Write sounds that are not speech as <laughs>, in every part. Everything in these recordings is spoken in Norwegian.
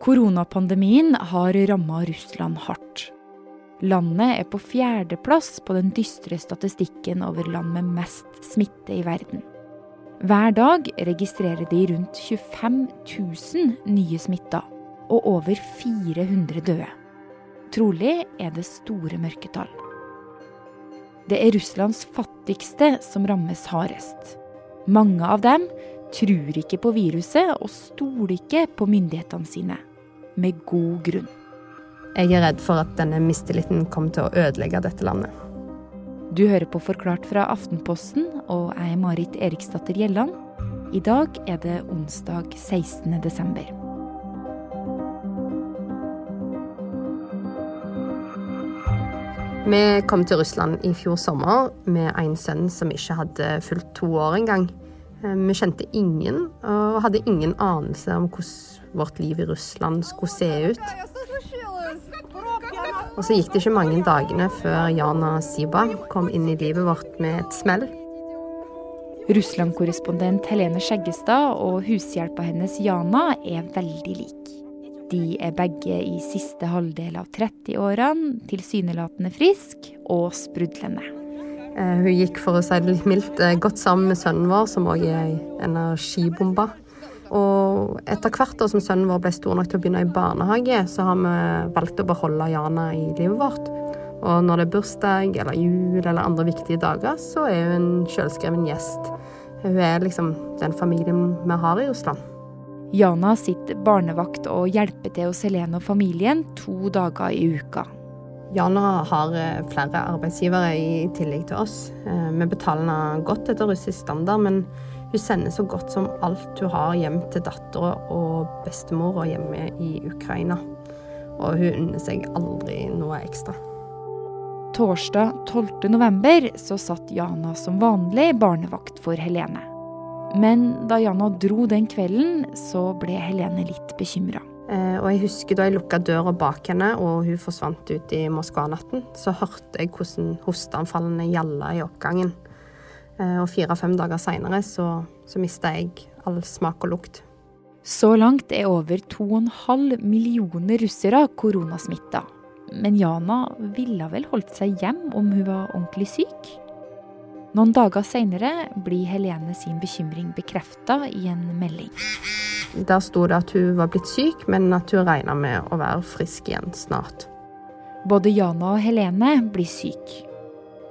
Koronapandemien har ramma Russland hardt. Landet er på fjerdeplass på den dystre statistikken over land med mest smitte i verden. Hver dag registrerer de rundt 25 000 nye smitta og over 400 døde. Trolig er det store mørketall. Det er Russlands fattigste som rammes hardest. Mange av dem tror ikke på viruset og stoler ikke på myndighetene sine. Med god grunn. Jeg er redd for at denne mistilliten kommer til å ødelegge dette landet. Du hører på Forklart fra Aftenposten, og jeg er Marit Eriksdatter Gjelland. I dag er det onsdag 16. desember. Vi kom til Russland i fjor sommer med en sønn som ikke hadde fulgt to år engang. Eh, vi kjente ingen og hadde ingen anelse om hvordan vårt liv i Russland skulle se ut. Og så gikk det ikke mange dagene før Jana Siba kom inn i livet vårt med et smell. Russland-korrespondent Helene Skjeggestad og hushjelpa hennes Jana er veldig lik. De er begge i siste halvdel av 30-årene, tilsynelatende frisk og sprudlende. Eh, hun gikk, for å si det litt mildt, eh, godt sammen med sønnen vår, som òg er ei energibombe. Og etter hvert da som sønnen vår ble stor nok til å begynne i barnehage, så har vi valgt å beholde Jana i livet vårt. Og når det er bursdag eller jul eller andre viktige dager, så er hun en selvskreven gjest. Hun er liksom den familien vi har i Russland. Jana sitter barnevakt og hjelper til hos Helene og familien to dager i uka. Jana har eh, flere arbeidsgivere i tillegg til oss. Eh, vi betaler henne godt etter russisk standard, men hun sender så godt som alt hun har hjem til dattera og bestemora hjemme i Ukraina. Og hun unner seg aldri noe ekstra. Torsdag 12. november så satt Jana som vanlig barnevakt for Helene. Men da Jana dro den kvelden, så ble Helene litt bekymra. Eh, og jeg husker da jeg lukka døra bak henne og hun forsvant ut i Moskva-natten, så hørte jeg hvordan hosteanfallene gjalla i oppgangen. Eh, og fire-fem dager seinere så, så mista jeg all smak og lukt. Så langt er over 2,5 millioner russere koronasmitta. Men Jana ville vel holdt seg hjem om hun var ordentlig syk? Noen dager seinere blir Helene sin bekymring bekrefta i en melding. Der sto det at hun var blitt syk, men at hun regna med å være frisk igjen snart. Både Jana og Helene blir syk.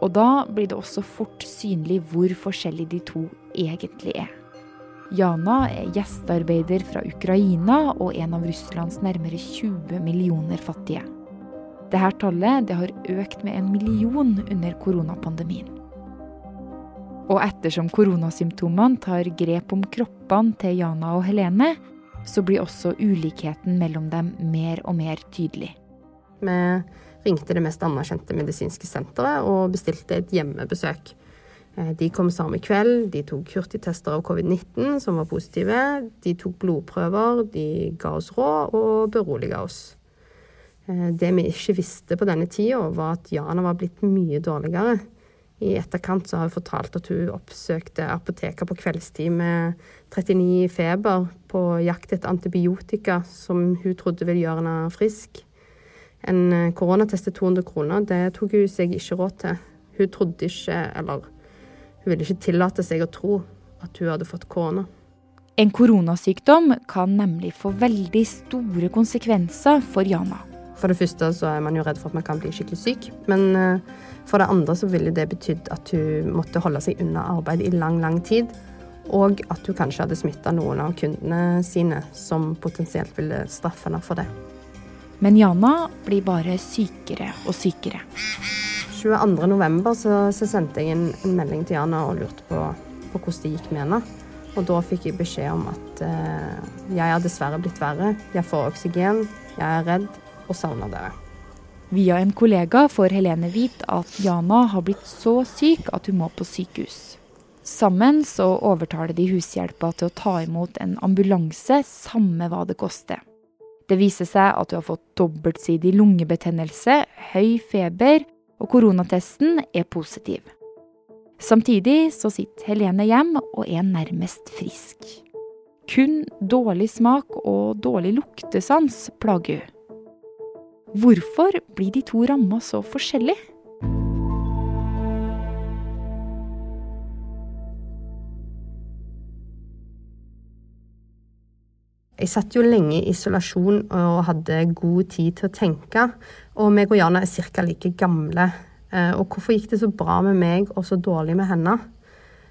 Og da blir det også fort synlig hvor forskjellig de to egentlig er. Jana er gjestearbeider fra Ukraina og en av Russlands nærmere 20 millioner fattige. Dette tallet det har økt med en million under koronapandemien. Og ettersom koronasymptomene tar grep om kroppene til Jana og Helene, så blir også ulikheten mellom dem mer og mer tydelig. Vi ringte det mest anerkjente medisinske senteret og bestilte et hjemmebesøk. Eh, de kom samme kveld, de tok hurtigtester av covid-19 som var positive. De tok blodprøver, de ga oss råd og beroliga oss. Eh, det vi ikke visste på denne tida, var at Jana var blitt mye dårligere. I etterkant så har hun fortalt at hun oppsøkte apoteker på kveldstid med 39 i feber på jakt etter antibiotika som hun trodde ville gjøre henne frisk. En eh, koronatest til 200 kroner, det tok hun seg ikke råd til. Hun trodde ikke, eller hun ville ikke tillate seg å tro at hun hadde fått korona. En koronasykdom kan nemlig få veldig store konsekvenser for Jana. For det første så er man jo redd for at man kan bli skikkelig syk. Men eh, for det andre så ville det betydd at hun måtte holde seg unna arbeid i lang, lang tid. Og at hun kanskje hadde smitta noen av kundene sine, som potensielt ville straffe henne for det. Men Jana blir bare sykere og sykere. 22.11. Så, så sendte jeg en, en, melding til Jana og lurte på, på, hvordan det gikk med henne. Og da fikk jeg beskjed om at eh, jeg har dessverre blitt verre. Jeg får oksygen, jeg er redd og savna dere. Via en kollega får Helene vite at Jana har blitt så syk at hun må på sykehus. Sammen så overtaler de hushjelpa til å ta imot en ambulanse, samme hva det koster. Det viser seg at hun har fått dobbeltsidig lungebetennelse, høy feber, og koronatesten er positiv. Samtidig så sitter Helene hjem og er nærmest frisk. Kun dårlig smak og dårlig luktesans plager hun. Hvorfor blir de to ramma så forskjellig? Jeg satt jo lenge i isolasjon og hadde god tid til å tenke. Og meg og Jana er ca. like gamle. Eh, og hvorfor gikk det så bra med meg og så dårlig med henne?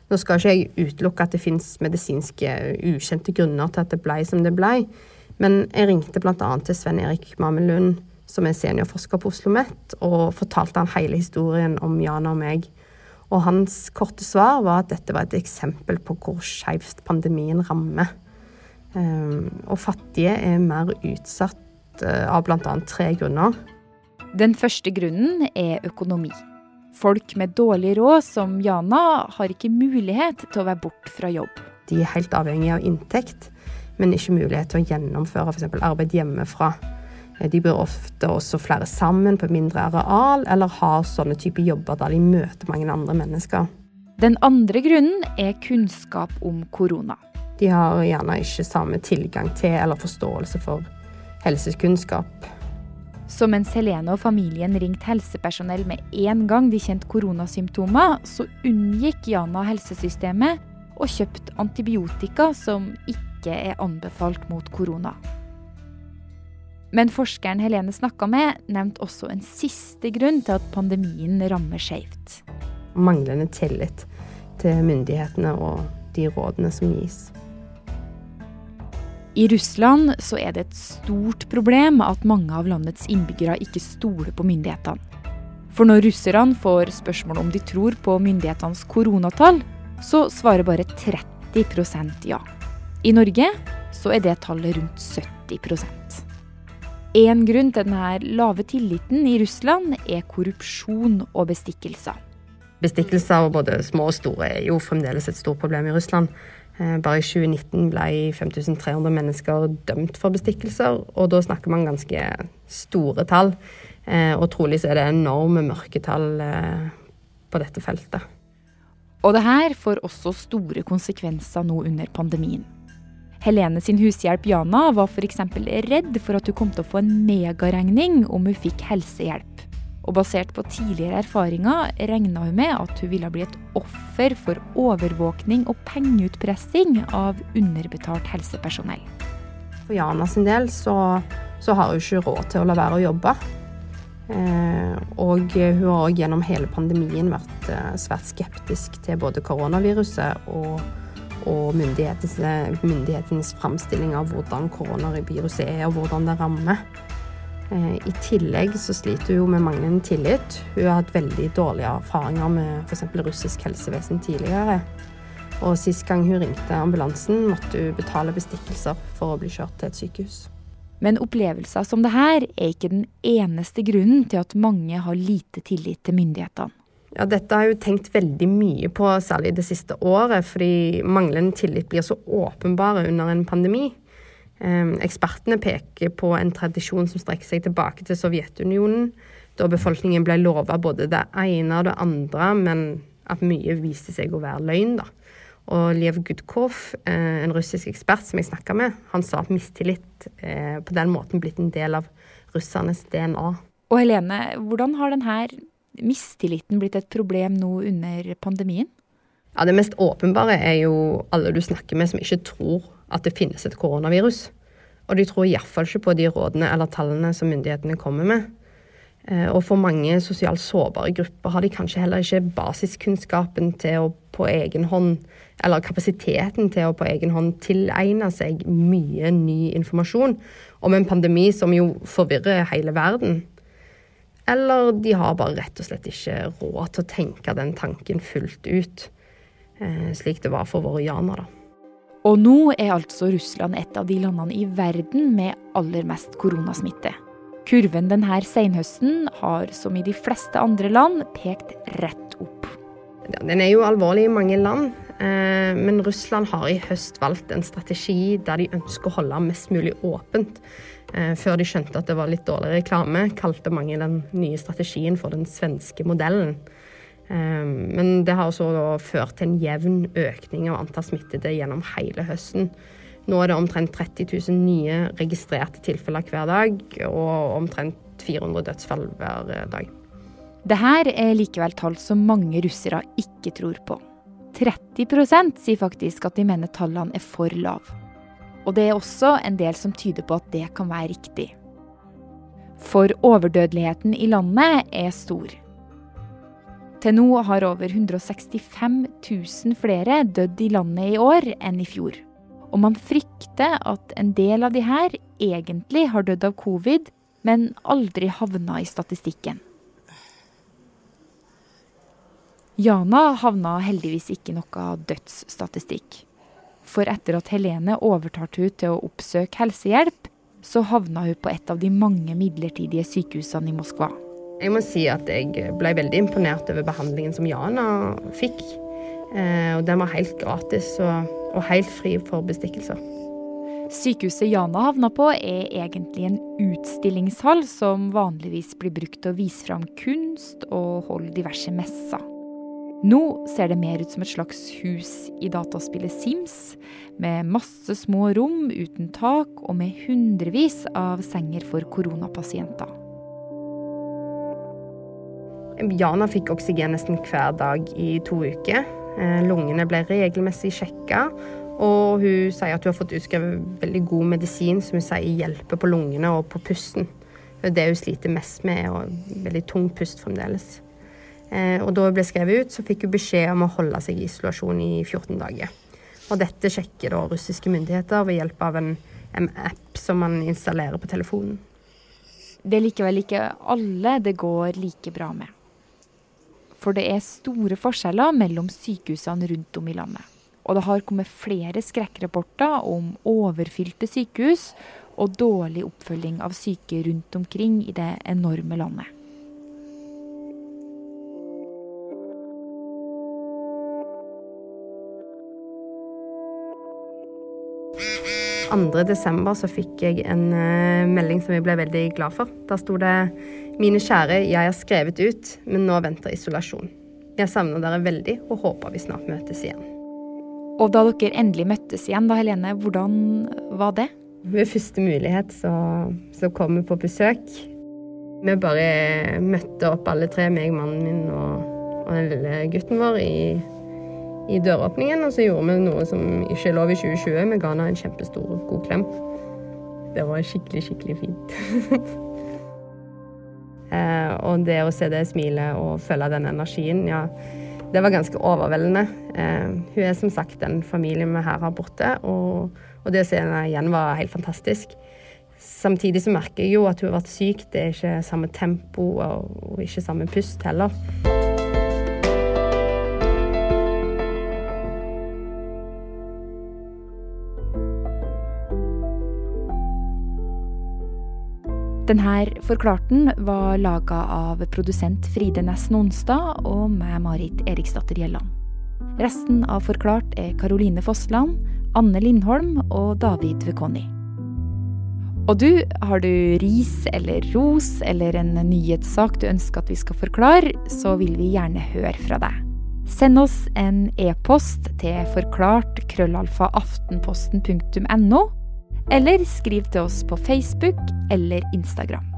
Nå skal ikke jeg utelukke at det fins medisinske ukjente grunner til at det ble som det ble, men jeg ringte bl.a. til Sven Erik Mamelund, som er seniorforsker på Oslo OsloMet, og fortalte han hele historien om Jana og meg. Og hans korte svar var at dette var et eksempel på hvor skeivt pandemien rammer. Ehm, og fattige er mer utsatt eh, av bl.a. tre grunner. Den første grunnen er økonomi. Folk med dårlig råd, som Jana, har ikke mulighet til å være bort fra jobb. De er helt avhengig av inntekt, men ikke mulighet til å gjennomføre f.eks. arbeid hjemmefra. Eh, de bor ofte også flere sammen på mindre areal, eller har sånne typer jobber der de møter mange andre mennesker. Den andre grunnen er kunnskap om korona. De har gjerne ikke samme tilgang til eller forståelse for helsekunnskap. Så mens Helene og familien ringte helsepersonell med en gang de kjente koronasymptomer, så unngikk Jana helsesystemet og kjøpte antibiotika som ikke er anbefalt mot korona. Men forskeren Helene snakka med, nevnte også en siste grunn til at pandemien rammer skjevt. Manglende tillit til myndighetene og de rådene som gis. I Russland så er det et stort problem at mange av landets innbyggere ikke stoler på myndighetene. For når russerne får spørsmål om de tror på myndighetenes koronatall, så svarer bare 30% ja. I Norge så er det tallet rundt 70 En grunn til denne lave tilliten i Russland er korrupsjon og bestikkelser. Bestikkelser, både små og store, er jo fremdeles et stort problem i Russland. Eh, bare i 2019 ble 5300 mennesker dømt for bestikkelser, og da snakker man ganske store tall. Eh, og trolig så er det enorme mørketall eh, på dette feltet. Og det her får også store konsekvenser nå under pandemien. Helene sin hushjelp Jana var f.eks. redd for at hun kom til å få en megaregning om hun fikk helsehjelp. Og basert på tidligere erfaringer regna hun med at hun ville bli et offer for overvåkning og pengeutpressing av underbetalt helsepersonell. For Jana sin del så, så har hun ikke råd til å la være å jobbe. Eh, og hun har òg gjennom hele pandemien vært eh, svært skeptisk til både koronaviruset og, og myndighetens, myndighetens framstilling av hvordan koronaviruset er og hvordan det rammer. Eh, I tillegg så sliter hun med manglende tillit. Hun har hatt veldig dårlige erfaringer med f.eks. russisk helsevesen tidligere. Og sist gang hun ringte ambulansen, måtte hun betale bestikkelser for å bli kjørt til et sykehus. Men opplevelser som det her er ikke den eneste grunnen til at mange har lite tillit til myndighetene. Ja, dette har jeg jo tenkt veldig mye på, særlig det siste året, fordi manglende tillit blir så åpenbare under en pandemi. Ehm, ekspertene peker på en tradisjon som strekker seg tilbake til Sovjetunionen, da befolkningen ble lova både det ene og det andre, men at mye viste seg å være løgn. da. Og Liev Gudkov, eh, en russisk ekspert som jeg snakka med, han sa at mistillit er på den måten blitt en del av russernes DNA. Og Helene, hvordan har denne mistilliten blitt et problem nå under pandemien? Ja, Det mest åpenbare er jo alle du snakker med som ikke tror at det finnes et koronavirus. Og de tror iallfall ikke på de rådene eller tallene som myndighetene kommer med. Eh, og for mange sosialt sårbare grupper har de kanskje heller ikke basiskunnskapen til å på egen hånd, eller kapasiteten til å på egen hånd tilegne seg mye ny informasjon om en pandemi som jo forvirrer hele verden. Eller de har bare rett og slett ikke råd til å tenke den tanken fullt ut, eh, slik det var for våre janere. Og nå er altså Russland et av de landene i verden med aller mest koronasmitte. Kurven denne senhøsten har, som i de fleste andre land, pekt rett opp. Den er jo alvorlig i mange land, men Russland har i høst valgt en strategi der de ønsker å holde mest mulig åpent. Eh, før de skjønte at det var litt dårlig reklame, kalte mange den nye strategien for den svenske modellen. Ehm, men det har også ført til en jevn økning av antall smittede gjennom hele høsten. Nå er det omtrent 30 000 nye registrerte tilfeller hver dag, og omtrent 400 dødsfall hver dag. Det her er likevel tall som mange russere ikke tror på. 30% sier faktisk at de mener tallene er for lave. Og det er også en del som tyder på at det kan være riktig. For overdødeligheten i landet er stor. Til nå har over 165 000 flere dødd i landet i år enn i fjor. Og man frykter at en del av de her egentlig har dødd av covid, men aldri havna i statistikken. Jana havna heldigvis ikke noe dødsstatistikk. For etter at Helene overtalte hun til å oppsøke helsehjelp, så havna hun på et av de mange midlertidige sykehusene i Moskva. Jeg må si at jeg ble veldig imponert over behandlingen som Jana fikk. Eh, og den var helt gratis og, og helt fri for bestikkelser. Sykehuset Jana havna på er egentlig en utstillingshall som vanligvis blir brukt til å vise fram kunst og holde diverse messer. Nå ser det mer ut som et slags hus i dataspillet Sims, med masse små rom uten tak og med hundrevis av senger for koronapasienter. Jana fikk oksygen nesten hver dag i to uker. Eh, lungene ble regelmessig sjekka, og hun sier at hun har fått utskrevet veldig god medisin som hun sier hjelper på lungene og på pusten. Det det hun sliter mest med, er veldig tung pust fremdeles. Eh, og da hun ble skrevet ut, så fikk hun beskjed om å holde seg i isolasjon i 14 dager. Og dette sjekker da russiske myndigheter ved hjelp av en, en app som man installerer på telefonen. Det er likevel ikke alle det går like bra med. For det er store forskjeller mellom sykehusene rundt om i landet. Og det har kommet flere skrekkrapporter om overfylte sykehus og dårlig oppfølging av syke rundt omkring i det enorme landet. 2.12. så fikk jeg en uh, melding som jeg ble veldig glad for. Da sto det 'Mine kjære, jeg har skrevet ut, men nå venter isolasjon'. Jeg savner dere veldig og håper vi snart møtes igjen. Og da dere endelig møttes igjen, da Helene, hvordan var det? Ved første mulighet så, så kom vi på besøk. Vi bare møtte opp alle tre, meg, mannen min og, og den lille gutten vår, i i døråpningen, og så gjorde vi noe som ikke er lov i 2020. Vi ga henne en kjempestor god klem. Det var skikkelig, skikkelig fint. <laughs> eh, og det å se det smilet og føle den energien, ja, det var ganske overveldende. Eh, hun er som sagt den familien vi her har borte, og, og det å se henne igjen var helt fantastisk. Samtidig så merker jeg jo at hun har vært syk. Det er ikke samme tempo og, og ikke samme pust heller. Denne forklarten var laga av produsent Fride Næss Onsdag og meg, Marit Eriksdatter Gjelland. Resten av Forklart er Karoline Fossland, Anne Lindholm og David Vekoni. Og du, har du ris eller ros eller en nyhetssak du ønsker at vi skal forklare, så vil vi gjerne høre fra deg. Send oss en e-post til forklart krøllalfa aftenposten.no eller skriv til oss på Facebook eller Instagram.